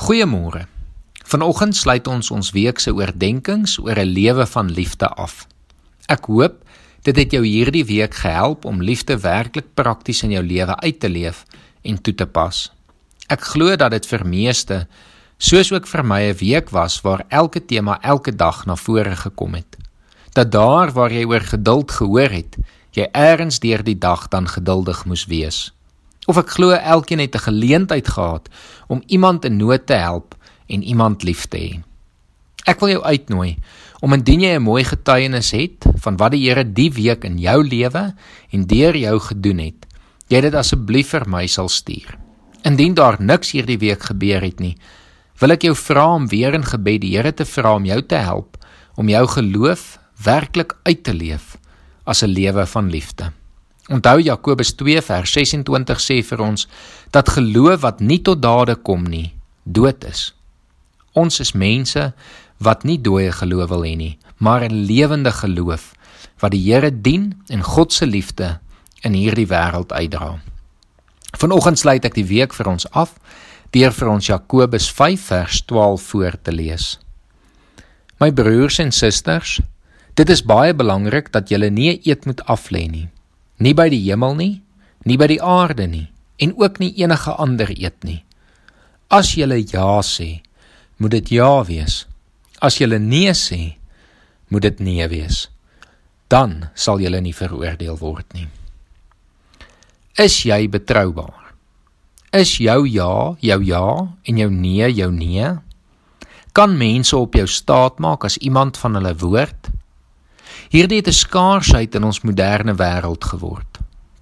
Goeiemôre. Vanoggend sluit ons ons week se oordeenkings oor 'n lewe van liefde af. Ek hoop dit het jou hierdie week gehelp om liefde werklik prakties in jou lewe uit te leef en toe te pas. Ek glo dat dit vir meeste soos ook vir my 'n week was waar elke tema elke dag na vore gekom het. Dat daar waar jy oor geduld gehoor het, jy eers deur die dag dan geduldig moes wees of ek glo elkeen het 'n geleentheid gehad om iemand in nood te help en iemand lief te hê. Ek wil jou uitnooi om indien jy 'n mooi getuienis het van wat die Here die week in jou lewe en deur jou gedoen het, jy dit asseblief vir my sal stuur. Indien daar niks hierdie week gebeur het nie, wil ek jou vra om weer in gebed die Here te vra om jou te help om jou geloof werklik uit te leef as 'n lewe van liefde. Onthou Jakobus 2 vers 26 sê vir ons dat geloof wat nie tot dade kom nie, dood is. Ons is mense wat nie dooie geloof wil hê nie, maar 'n lewende geloof wat die Here dien en God se liefde in hierdie wêreld uitdra. Vanoggend sluit ek die week vir ons af deur vir ons Jakobus 5 vers 12 voor te lees. My broers en susters, dit is baie belangrik dat julle nie eet moet aflê nie nie by die hemel nie, nie by die aarde nie en ook nie enige ander eet nie. As jy ja sê, moet dit ja wees. As jy nee sê, moet dit nee wees. Dan sal jy nie veroordeel word nie. Is jy betroubaar? Is jou ja jou ja en jou nee jou nee? Kan mense op jou staat maak as iemand van hulle woord? Hierdie het 'n skaarsheid in ons moderne wêreld geword.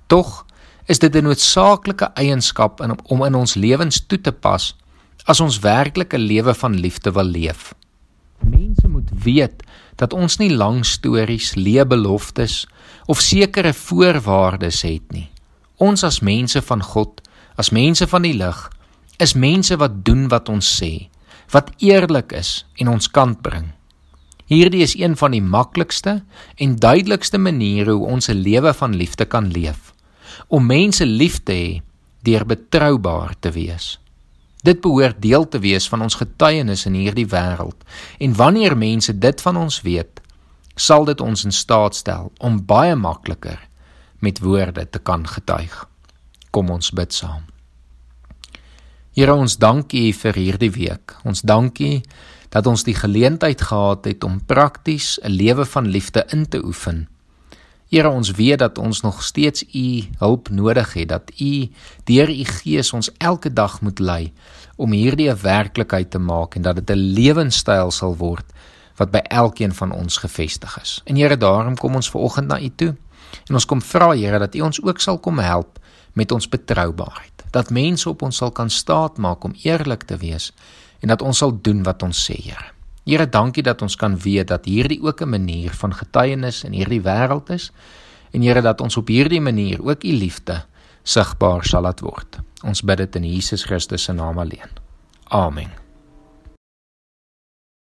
Tog is dit 'n noodsaaklike eienskap in, om in ons lewens toe te pas as ons werklik 'n lewe van liefde wil leef. Mense moet weet dat ons nie lang stories, leebeloftes of sekere voorwaardes het nie. Ons as mense van God, as mense van die lig, is mense wat doen wat ons sê, wat eerlik is en ons kant bring. Hierdie is een van die maklikste en duidelikste maniere hoe ons 'n lewe van liefde kan leef. Om mense lief te hê deur betroubaar te wees. Dit behoort deel te wees van ons getuienis in hierdie wêreld. En wanneer mense dit van ons weet, sal dit ons in staat stel om baie makliker met woorde te kan getuig. Kom ons bid saam. Here ons dankie vir hierdie week. Ons dankie dat ons die geleentheid gehad het om prakties 'n lewe van liefde in te oefen. Here, ons weet dat ons nog steeds U hulp nodig het, dat U deur U Gees ons elke dag moet lei om hierdie 'n werklikheid te maak en dat dit 'n lewenstyl sal word wat by elkeen van ons gefestig is. En Here, daarom kom ons ver oggend na U toe en ons kom vra Here dat U ons ook sal kom help met ons betroubaarheid. Dat mense op ons sal kan staat maak om eerlik te wees en dat ons sal doen wat ons sê, Here. Here, dankie dat ons kan weet dat hierdie ook 'n manier van getuienis in hierdie wêreld is en Here dat ons op hierdie manier ook u liefde sigbaar sal laat word. Ons bid dit in Jesus Christus se naam alleen. Amen.